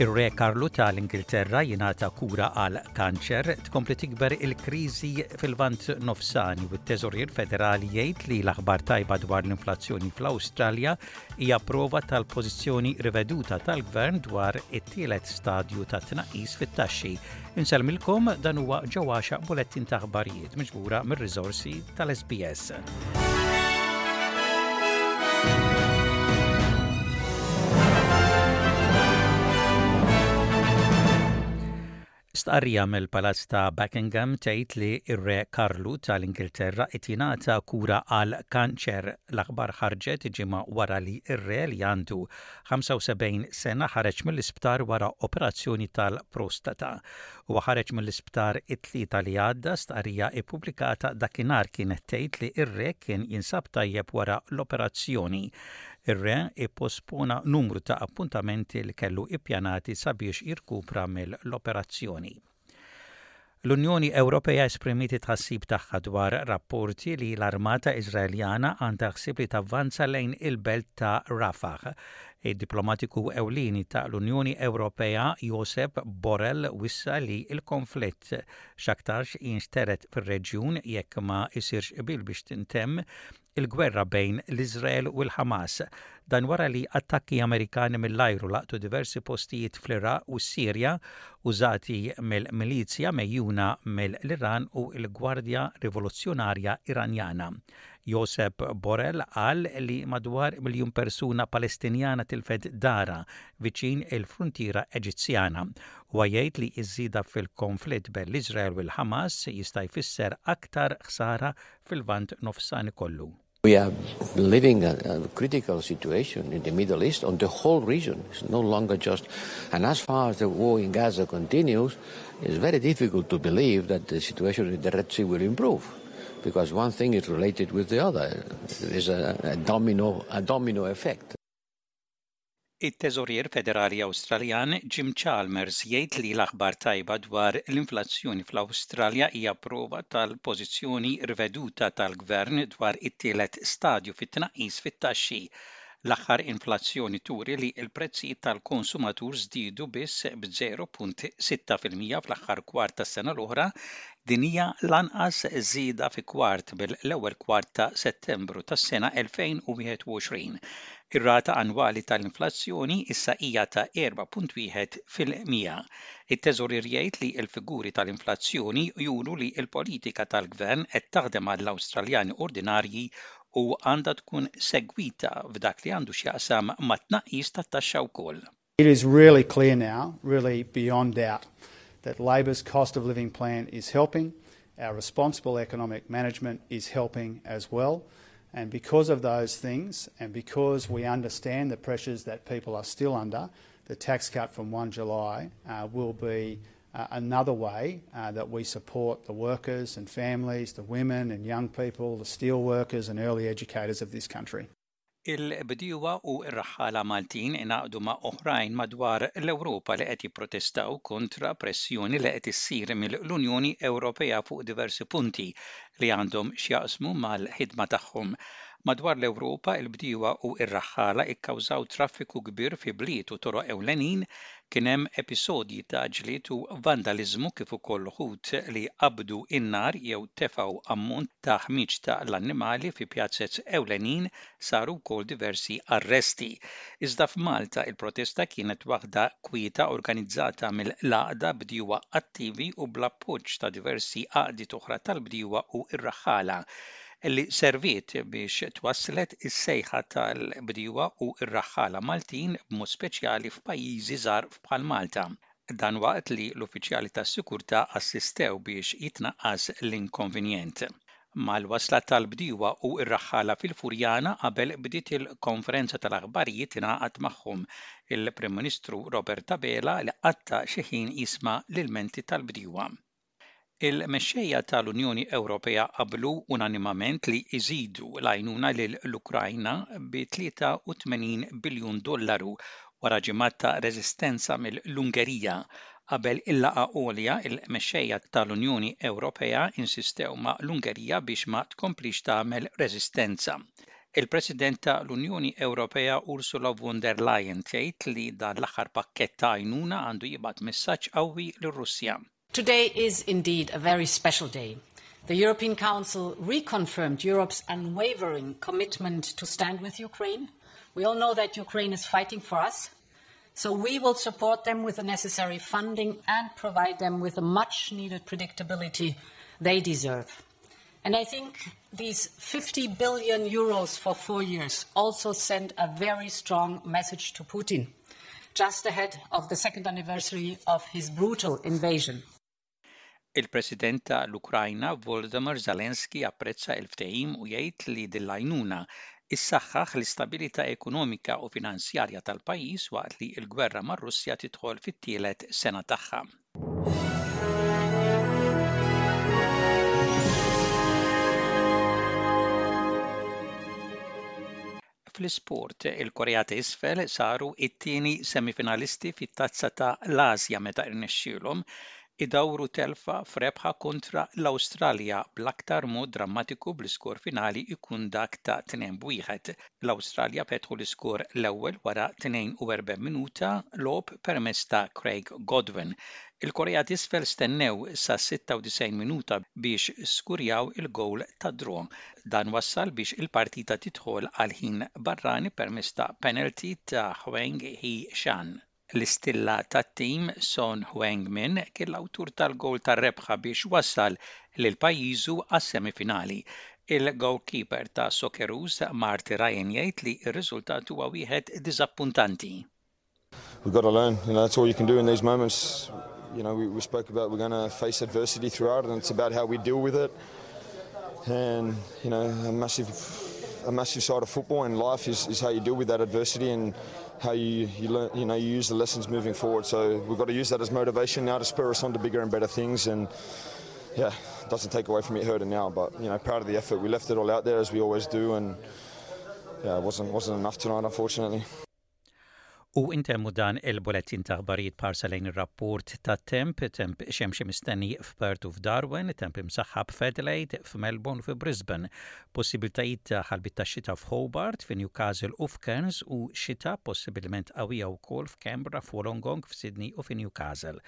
Ir-Re Karlu tal-Ingilterra jingħata kura għal kanċer tkompli tikber il-kriżi fil-Vant Nofsani u t-Teżorier Federali jgħid li l-aħbar tajba dwar l-inflazzjoni fl-Awstralja hija prova tal-pożizzjoni riveduta tal-Gvern dwar it-tielet stadju ta' tnaqqis fit-taxxi. Insellmilkom dan huwa ġewwaxa bulettin ta' aħbarijiet miġbura mir-riżorsi tal-SBS. Stqarrija mill-Palazz ta' Buckingham tgħid li r-Re Karlu tal-Ingilterra qed jingħata kura għal kanċer. L-aħbar ħarġet ġimgħa wara li r-Re li għandu 75 sena ħareġ mill-isptar wara operazzjoni tal-prostata. Huwa ħareġ mill-isptar it-Tlieta li għadda, stqarrija ppubblikata dakinhar kienet tgħid li r-Re kien jinsab tajjeb wara l-operazzjoni Ir-Re ippospona numru ta' appuntamenti li kellu ippjanati sabiex jirkupra mill-operazzjoni. L-Unjoni Ewropea esprimiet it-tħassib tagħha dwar rapporti li l-armata Iżraeljana għandha ħsieb li tavvanza lejn il-belt ta' Rafah. Id-diplomatiku ewlieni ta' l-Unjoni Ewropea Josep Borrell wissa li l-konflitt x'aktarx jinxtered fir-reġjun jekk ma jsirx qbil biex tintemm il-gwerra bejn l-Iżrael u l-Ħamas. Dan wara li attakki Amerikani mill-ajru laqtu diversi postijiet fl-Iraq u s-Sirja użati mill-milizja mejjuna mill-Iran u l-Gwardja Rivoluzzjonarja Iranjana. Josep Borrell qal li madwar miljun persuna Palestinjana tilfet dara viċin il-fruntiera Eġizzjana. Huwa jgħid li ż-żieda fil-konflitt bejn l-Iżrael u l-Ħamas jista' jfisser aktar ħsara fil-vant nofsan kollu. We are living a, a, critical situation in the Middle East on the whole region. It's no longer just. And as far as the war in Gaza continues, it's very difficult to believe that the situation in the Red Sea will improve because one thing is related with the other. There's a, a domino, a domino effect. It-Teżorier Federali Awstraljan Jim Chalmers jgħid li l-aħbar tajba dwar l-inflazzjoni fl-Awstralja hija prova tal-pożizzjoni riveduta tal-gvern dwar it-tielet stadju fit-tnaqqis fit-taxxi, L-aħħar inflazzjoni turi li l-prezzijiet tal-konsumatur żdiedu biss b' 0.6 fil-mija fl-aħħar kwart tas-sena l-oħra, din hija l-anqas żieda fi kwart mill-ewwel kwart ta' Settembru tas-sena 2021. Ir-rata annwali tal-inflazzjoni issa hija ta' 4.1 fil-mija. It-Teżorier jgħid li l-figuri tal-inflazzjoni juru li l-politika tal-Gvern qed taħdem għall-Awstraljani ordinarji u għandha tkun segwita f'dak li għandu x'jaqsam mat-tnaqqis tat-taxxa wkoll. It is really clear now, really beyond doubt, that Labor's cost of living plan is helping, our responsible economic management is helping as well. And because of those things, and because we understand the pressures that people are still under, the tax cut from 1 July uh, will be uh, another way uh, that we support the workers and families, the women and young people, the steel workers and early educators of this country. Il-bdiewa u r-raħħala Maltin ingħaqdu ma' oħrajn madwar l-Ewropa li qed jipprotestaw kontra pressjoni li qed issir mill-Unjoni Ewropea fuq diversi punti li għandhom x'jaqsmu mal-ħidma tagħhom. Madwar l-Ewropa, il-bdiewa u r-raħħala kkawżaw traffiku kbir fi bliet u toroq ewlenin Kien hemm episodji ta' ġlied u vandaliżmu kif ukoll uħud li qabdu n-nar jew tefgħu ammont ta' ħmieġ ta' l-annimali fi pjazez ewlenin, saru wkoll diversi arresti. Iżda f'Malta il-protesta kienet waħda kwieta organizzata mill-Għaqda Bdiewa Attivi u bl-appoġġ ta' diversi għaqdiet oħra tal-bdiewa u r-raħħala. li serviet biex twasslet is-sejħa tal-bdiewa u r-raħħala Maltin b'mod speċjali f'pajjiżi żgħar bħal Malta. Dan waqt li l-uffiċjali tas-sigurtà assistew biex jitnaqqas l-inkonvinjent. Mal-wasla tal-bdiewa u r-raħħala fil-Furjana qabel bdiet il-konferenza tal-aħbarijiet ingħaqad magħhom il-Prim Ministru Robert Abela li qatta' xi ħin jisma' l-ilmenti tal-bdiewa. Il-mexxejja tal-Unjoni Ewropea qablu unanimament li jżidu l-għajnuna lill-Ukrajna bi 83 biljun dollaru wara ġimgħat ta' reżistenza mill-Ungerija. Qabel il-laqgħa għolja, il-mexxejja tal-Unjoni Ewropea insistew ma' l-Ungerija biex ma tkomplix tagħmel reżistenza. Il-President ta' l-Unjoni Ewropea Ursula von der Leyen tgħid li dan l-aħħar pakkett ta' għajnuna għandu jibgħat messaġġ qawwi lir-Russja. Today is indeed a very special day. The European Council reconfirmed Europe's unwavering commitment to stand with Ukraine. We all know that Ukraine is fighting for us, so we will support them with the necessary funding and provide them with the much needed predictability they deserve. And I think these 50 billion euros for four years also send a very strong message to Putin, just ahead of the second anniversary of his brutal invasion. Il-President ta' l-Ukrajna Volodymyr Zelensky japprezza il-ftehim u jgħid li din l-għajnuna issaħħaħ l-istabilità ekonomika u finanzjarja tal-pajjiż waqt li l-gwerra mar-Russja tidħol fit-tielet sena tagħha. Fl-isport, il-Korea t'Isfel saru t-tieni semifinalisti fit-Tazza ta' l-Asja meta rnexxielhom idawwru telfa f'rebħa kontra l-Awstralja bl-aktar mod drammatiku bl-iskor finali jkun dak ta' 2 b'wieħed L-Awstralja fetħu l-iskor l-ewwel wara 42 minuta logħob permezz ta' Craig Godwin. Il-Korea t'Isfel stennew sas-96 minuta biex skurjaw il-gowl tad-draw. Dan wassal biex il-partita tidħol għal ħin barrani permezz ta' penalty ta' Hwang Hee-chan. L-istilla tat-tim, Son Heung-min, kien l-awtur tal-gowl tar-rebħa biex wassal lil pajjiżu għas-semifinali. Il-gowlkiper ta' Socceroos, Marty Ryan jgħid li r-riżultat huwa wieħed diżappuntanti. We've got to learn. You know, that's all you can do in these moments. You know, we spoke about we're gonna face adversity throughout and it's about how we deal with it. And, you know, a massive a massive side of football and life is, is how you deal with that adversity and how you you learn you know you use the lessons moving forward. So we've got to use that as motivation now to spur us on to bigger and better things and yeah, doesn't take away from it hurting now, but you know, proud of the effort. We left it all out there as we always do, and yeah, it wasn't wasn't enough tonight, unfortunately. U intemmu dan il-bulettin ta' aħbarijiet parsa lejn ir-rapport ta' temp, temp xemxi mistenni f'Perth u f'Darwin, temp imsaħħab f'Adelaide, f'Melbourne u fi Brisbane, possibiltajiet ta' ħalbit ta' xita f'Hobart, fi Newcastle u f'Cairns u xita possibilment qawwija wkoll f'Canberra, f'Wolongong, f'Sydney u fi Newcastle.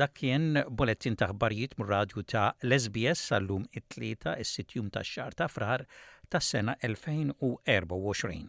Dak kien bulettin ta' aħbarijiet mir-radju ta' l-SBS għallum it-Tlieta, is-sitt jum tax-xahar ta' Frar tas-sena 2024.